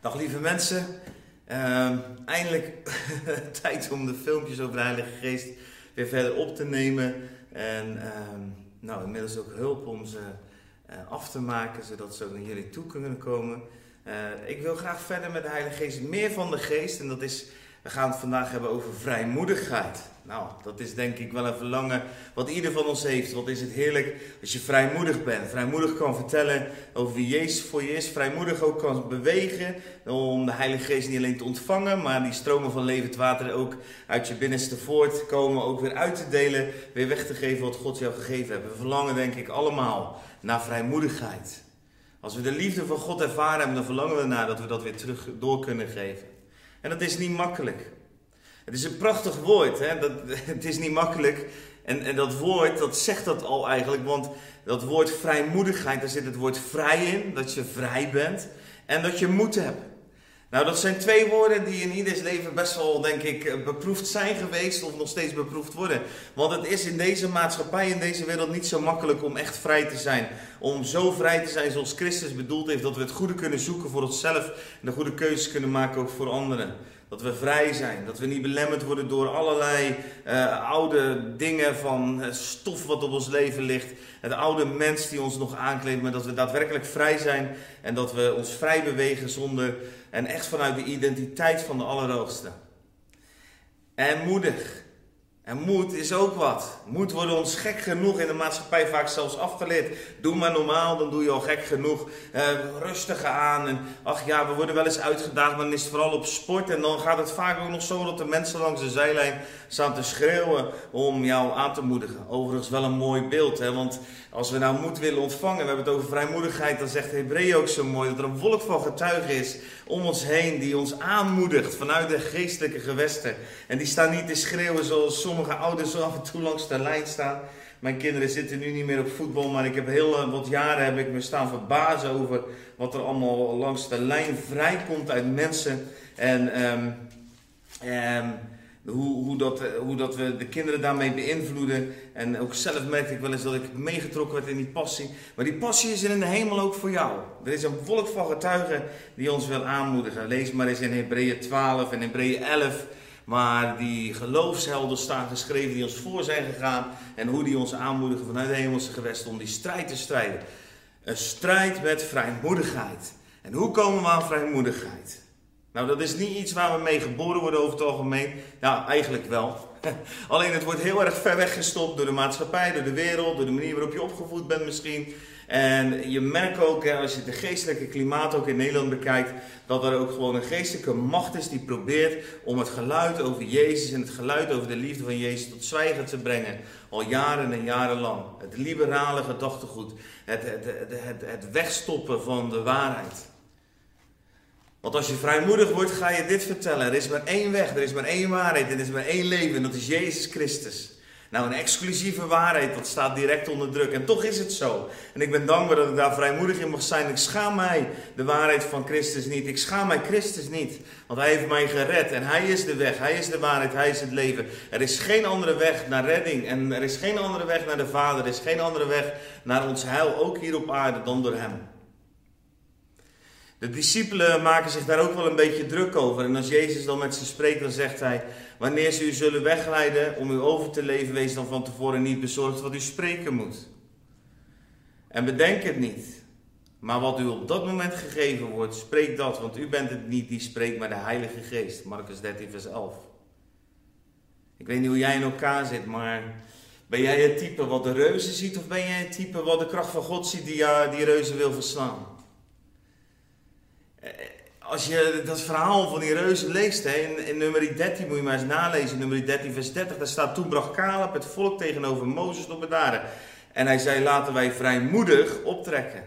Dag lieve mensen. Ehm, eindelijk tijd om de filmpjes over de Heilige Geest weer verder op te nemen. En ehm, nou, inmiddels ook hulp om ze eh, af te maken, zodat ze ook naar jullie toe kunnen komen. Eh, ik wil graag verder met de Heilige Geest, meer van de Geest. En dat is, we gaan het vandaag hebben over vrijmoedigheid. Nou, dat is denk ik wel een verlangen wat ieder van ons heeft. Wat is het heerlijk als je vrijmoedig bent. Vrijmoedig kan vertellen over wie Jezus voor je is. Vrijmoedig ook kan bewegen om de Heilige Geest niet alleen te ontvangen, maar die stromen van levend water ook uit je binnenste voortkomen. Ook weer uit te delen, weer weg te geven wat God jou gegeven heeft. We verlangen denk ik allemaal naar vrijmoedigheid. Als we de liefde van God ervaren hebben, dan verlangen we ernaar dat we dat weer terug door kunnen geven. En dat is niet makkelijk. Het is een prachtig woord. Hè? Dat, het is niet makkelijk. En, en dat woord, dat zegt dat al eigenlijk. Want dat woord vrijmoedigheid, daar zit het woord vrij in. Dat je vrij bent. En dat je moed hebt. Nou, dat zijn twee woorden die in ieders leven best wel, denk ik, beproefd zijn geweest of nog steeds beproefd worden. Want het is in deze maatschappij, in deze wereld niet zo makkelijk om echt vrij te zijn. Om zo vrij te zijn zoals Christus bedoeld heeft, dat we het goede kunnen zoeken voor onszelf en de goede keuzes kunnen maken ook voor anderen. Dat we vrij zijn. Dat we niet belemmerd worden door allerlei uh, oude dingen van stof wat op ons leven ligt. Het oude mens die ons nog aankleedt. Maar dat we daadwerkelijk vrij zijn. En dat we ons vrij bewegen zonder. En echt vanuit de identiteit van de Allerhoogste. En moedig. En moed is ook wat. Moed wordt ons gek genoeg in de maatschappij vaak zelfs afgeleerd. Doe maar normaal, dan doe je al gek genoeg. Uh, rustig aan. En ach ja, we worden wel eens uitgedaagd, maar dan is het vooral op sport. En dan gaat het vaak ook nog zo dat de mensen langs de zijlijn staan te schreeuwen om jou aan te moedigen. Overigens wel een mooi beeld, hè? want als we nou moed willen ontvangen, we hebben het over vrijmoedigheid, dan zegt Hebreeën ook zo mooi dat er een wolk van getuigen is om ons heen die ons aanmoedigt vanuit de geestelijke gewesten. En die staan niet te schreeuwen zoals sommige ouders zo af en toe langs de lijn staan. Mijn kinderen zitten nu niet meer op voetbal, maar ik heb heel wat jaren heb ik me staan verbazen over wat er allemaal langs de lijn vrijkomt uit mensen. En um, um, hoe, hoe, dat, hoe dat we de kinderen daarmee beïnvloeden. En ook zelf merkte ik wel eens dat ik meegetrokken werd in die passie. Maar die passie is er in de hemel ook voor jou. Er is een volk van getuigen die ons wil aanmoedigen. Lees maar eens in Hebreeën 12 en Hebreeën 11. Waar die geloofshelden staan geschreven die ons voor zijn gegaan. En hoe die ons aanmoedigen vanuit de hemelse gewesten om die strijd te strijden. Een strijd met vrijmoedigheid. En hoe komen we aan vrijmoedigheid? Nou, dat is niet iets waar we mee geboren worden over het algemeen. Ja, eigenlijk wel. Alleen het wordt heel erg ver weggestopt door de maatschappij, door de wereld, door de manier waarop je opgevoed bent misschien. En je merkt ook, als je het geestelijke klimaat ook in Nederland bekijkt, dat er ook gewoon een geestelijke macht is die probeert om het geluid over Jezus en het geluid over de liefde van Jezus tot zwijgen te brengen. Al jaren en jaren lang. Het liberale gedachtegoed, het, het, het, het wegstoppen van de waarheid. Want als je vrijmoedig wordt, ga je dit vertellen. Er is maar één weg, er is maar één waarheid, er is maar één leven en dat is Jezus Christus. Nou, een exclusieve waarheid, dat staat direct onder druk. En toch is het zo. En ik ben dankbaar dat ik daar vrijmoedig in mag zijn. Ik schaam mij de waarheid van Christus niet. Ik schaam mij Christus niet. Want Hij heeft mij gered. En Hij is de weg, Hij is de waarheid, Hij is het leven. Er is geen andere weg naar redding. En er is geen andere weg naar de Vader. Er is geen andere weg naar ons heil, ook hier op aarde, dan door Hem. De discipelen maken zich daar ook wel een beetje druk over. En als Jezus dan met ze spreekt, dan zegt hij: Wanneer ze u zullen wegleiden om u over te leven, wees dan van tevoren niet bezorgd wat u spreken moet. En bedenk het niet. Maar wat u op dat moment gegeven wordt, spreek dat, want u bent het niet die spreekt, maar de Heilige Geest. Marcus 13, vers 11. Ik weet niet hoe jij in elkaar zit, maar ben jij het type wat de reuzen ziet, of ben jij het type wat de kracht van God ziet die die reuzen wil verslaan? Als je dat verhaal van die reuzen leest, hè, in, in nummer 13 moet je maar eens nalezen, nummer 13 vers 30, daar staat toen bracht Caleb het volk tegenover Mozes op bedaren. En hij zei, laten wij vrijmoedig optrekken.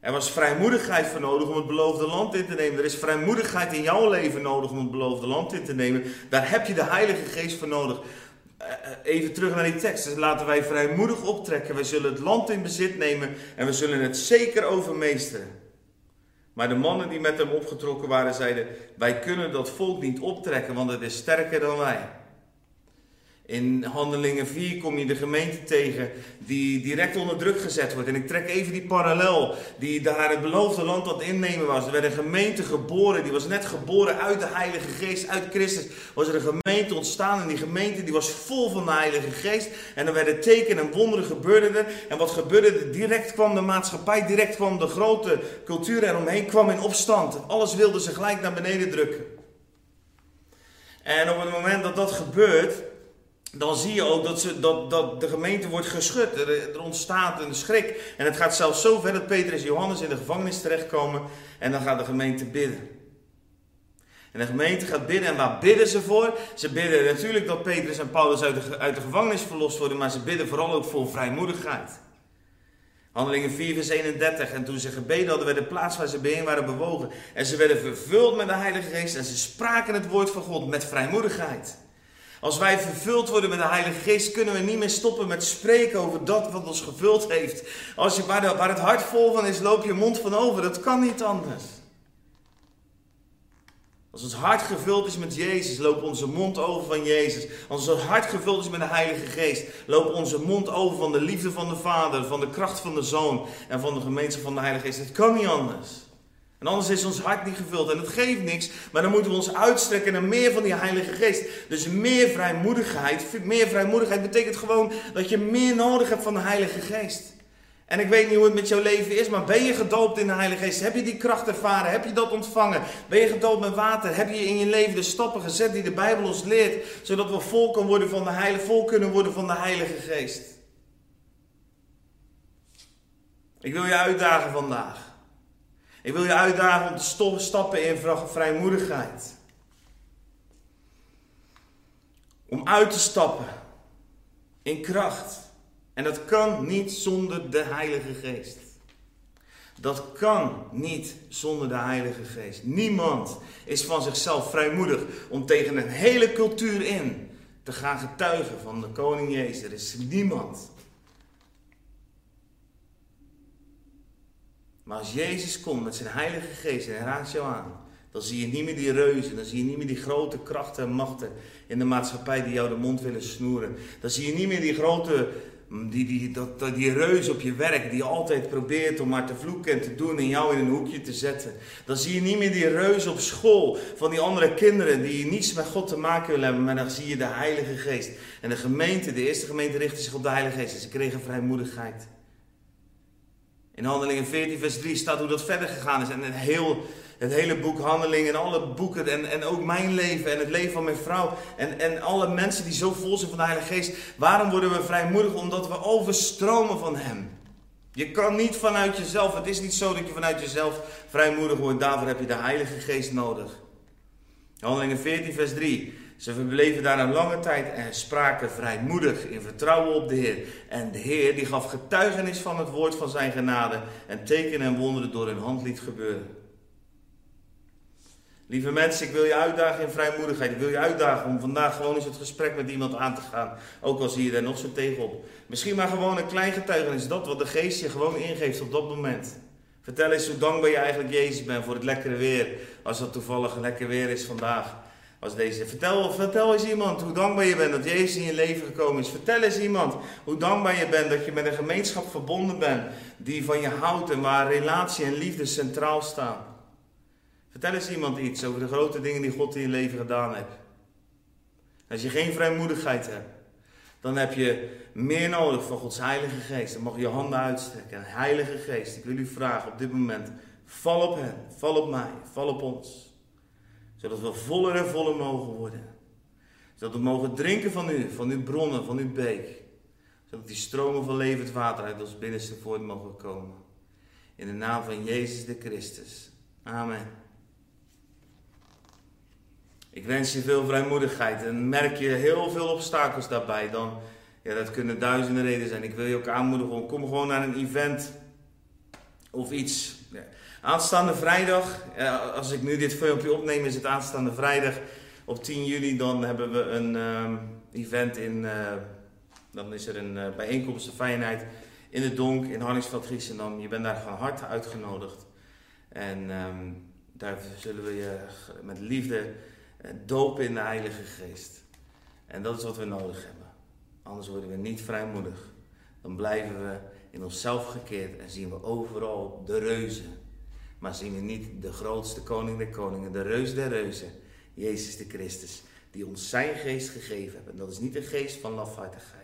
Er was vrijmoedigheid voor nodig om het beloofde land in te nemen. Er is vrijmoedigheid in jouw leven nodig om het beloofde land in te nemen. Daar heb je de Heilige Geest voor nodig. Eh, eh, even terug naar die tekst. Dus laten wij vrijmoedig optrekken. Wij zullen het land in bezit nemen en we zullen het zeker overmeesteren. Maar de mannen die met hem opgetrokken waren, zeiden: Wij kunnen dat volk niet optrekken, want het is sterker dan wij. In Handelingen 4 kom je de gemeente tegen die direct onder druk gezet wordt. En ik trek even die parallel die daar het beloofde land het innemen was. Er werd een gemeente geboren, die was net geboren uit de Heilige Geest, uit Christus. Was er een gemeente ontstaan en die gemeente die was vol van de Heilige Geest. En er werden tekenen en wonderen gebeurden. En wat gebeurde? Direct kwam de maatschappij, direct kwam de grote cultuur eromheen, kwam in opstand. Alles wilde ze gelijk naar beneden drukken. En op het moment dat dat gebeurt, dan zie je ook dat, ze, dat, dat de gemeente wordt geschud. Er, ontstaat een schrik. En het gaat zelfs zo ver dat Petrus en Johannes in de gevangenis terechtkomen. En dan gaat de gemeente bidden. En de gemeente gaat bidden. En waar bidden ze voor? Ze bidden natuurlijk dat Petrus en Paulus uit de, uit de gevangenis verlost worden. Maar ze bidden vooral ook voor vrijmoedigheid. Handelingen 4 vers 31. En toen ze gebeden hadden, werd de plaats waar ze bijeen waren bewogen. En ze werden vervuld met de Heilige Geest. En ze spraken het woord van God met vrijmoedigheid. Als wij vervuld worden met de Heilige Geest, kunnen we niet meer stoppen met spreken over dat wat ons gevuld heeft. Als je, waar, het hart vol van is, loop je mond van over. Dat kan niet anders. Als ons hart gevuld is met Jezus, loopt onze mond over van Jezus. Als ons hart gevuld is met de Heilige Geest, loopt onze mond over van de liefde van de Vader, van de kracht van de Zoon en van de gemeenschap van de Heilige Geest. Het kan niet anders. En anders is ons hart niet gevuld. En het geeft niks, maar dan moeten we ons uitstrekken naar meer van die Heilige Geest. Dus meer vrijmoedigheid. Meer vrijmoedigheid betekent gewoon dat je meer nodig hebt van de Heilige Geest. En ik weet niet hoe het met jouw leven is, maar ben je gedoopt in de Heilige Geest? Heb je die kracht ervaren? Heb je dat ontvangen? Ben je gedoopt met water? Heb je in je leven de stappen gezet die de Bijbel ons leert, zodat we vol, kunnen worden van de Heilige, vol kunnen worden van de Heilige Geest? Ik wil je uitdagen vandaag. Ik wil je uitdagen om te stappen in vrijmoedigheid. Om uit te stappen in kracht. En dat kan niet zonder de Heilige Geest. Dat kan niet zonder de Heilige Geest. Niemand is van zichzelf vrijmoedig om tegen een hele cultuur in te gaan getuigen van de Koning Jezus. Er is niemand. Maar als Jezus komt met zijn Heilige Geest en raakt jou aan, dan zie je niet meer die reuzen, dan zie je niet meer die grote krachten en machten in de maatschappij die jou de mond willen snoeren. Dan zie je niet meer die grote die, die, dat, die reus op je werk die altijd probeert om maar te vloeken en te doen en jou in een hoekje te zetten. Dan zie je niet meer die reus op school van die andere kinderen die niets met God te maken willen hebben, maar dan zie je de Heilige Geest. En de gemeente, de eerste gemeente richtte zich op de Heilige Geest en ze kregen vrijmoedigheid. In Handelingen 14, vers 3 staat hoe dat verder gegaan is. En het, heel, het hele boek Handelingen en alle boeken en, en ook mijn leven en het leven van mijn vrouw en, en alle mensen die zo vol zijn van de Heilige Geest. Waarom worden we vrijmoedig? Omdat we overstromen van Hem. Je kan niet vanuit jezelf, het is niet zo dat je vanuit jezelf vrijmoedig wordt. Daarvoor heb je de Heilige Geest nodig. Handelingen 14, vers 3. Ze verbleven daar een lange tijd en spraken vrijmoedig in vertrouwen op de Heer. En de Heer die gaf getuigenis van het woord van zijn genade en tekenen en wonderen door hun hand liet gebeuren. Lieve mensen, ik wil je uitdagen in vrijmoedigheid. Ik wil je uitdagen om vandaag gewoon eens het gesprek met iemand aan te gaan. Ook al zie je er nog zo tegenop. Misschien maar gewoon een klein getuigenis. Dat wat de geest je gewoon ingeeft op dat moment. Vertel eens hoe dankbaar je eigenlijk Jezus bent voor het lekkere weer. Als dat toevallig lekker weer is vandaag als deze. Vertel, vertel eens iemand hoe dankbaar je bent dat Jezus in je leven gekomen is. Vertel eens iemand hoe dankbaar je bent dat je met een gemeenschap verbonden bent die van je houdt en waar relatie en liefde centraal staan. Vertel eens iemand iets over de grote dingen die God in je leven gedaan heeft. Als je geen vrijmoedigheid hebt, dan heb je meer nodig van Gods Heilige Geest. Dan mag je je handen uitstrekken. Heilige Geest, ik wil u vragen op dit moment, val op hen, val op mij, val op ons zodat we voller en voller mogen worden. Zodat we mogen drinken van u, van uw bronnen, van uw beek. Zodat die stromen van levend water uit ons binnenste voort mogen komen. In de naam van Jezus de Christus. Amen. Ik wens je veel vrijmoedigheid en merk je heel veel obstakels daarbij, dan, ja, dat kunnen duizenden redenen zijn. Ik wil je ook aanmoedigen, kom gewoon naar een event of iets. Aanstaande vrijdag, als ik nu dit filmpje opneem, is het aanstaande vrijdag op 10 juli. Dan hebben we een ehm, event in. Uh, dan is er een uh, bijeenkomst, een fijnheid in de Donk in Harningsveld, Griesendam. Je bent daar van harte uitgenodigd. En ehm, daar zullen we je met liefde dopen in de Heilige Geest. En dat is wat we nodig hebben. Anders worden we niet vrijmoedig. Dan blijven we in onszelf gekeerd en zien we overal de reuzen. Maar zien we niet de grootste koning der koningen, de reus der reuzen, Jezus de Christus, die ons zijn geest gegeven heeft. En dat is niet een geest van lafhartigheid.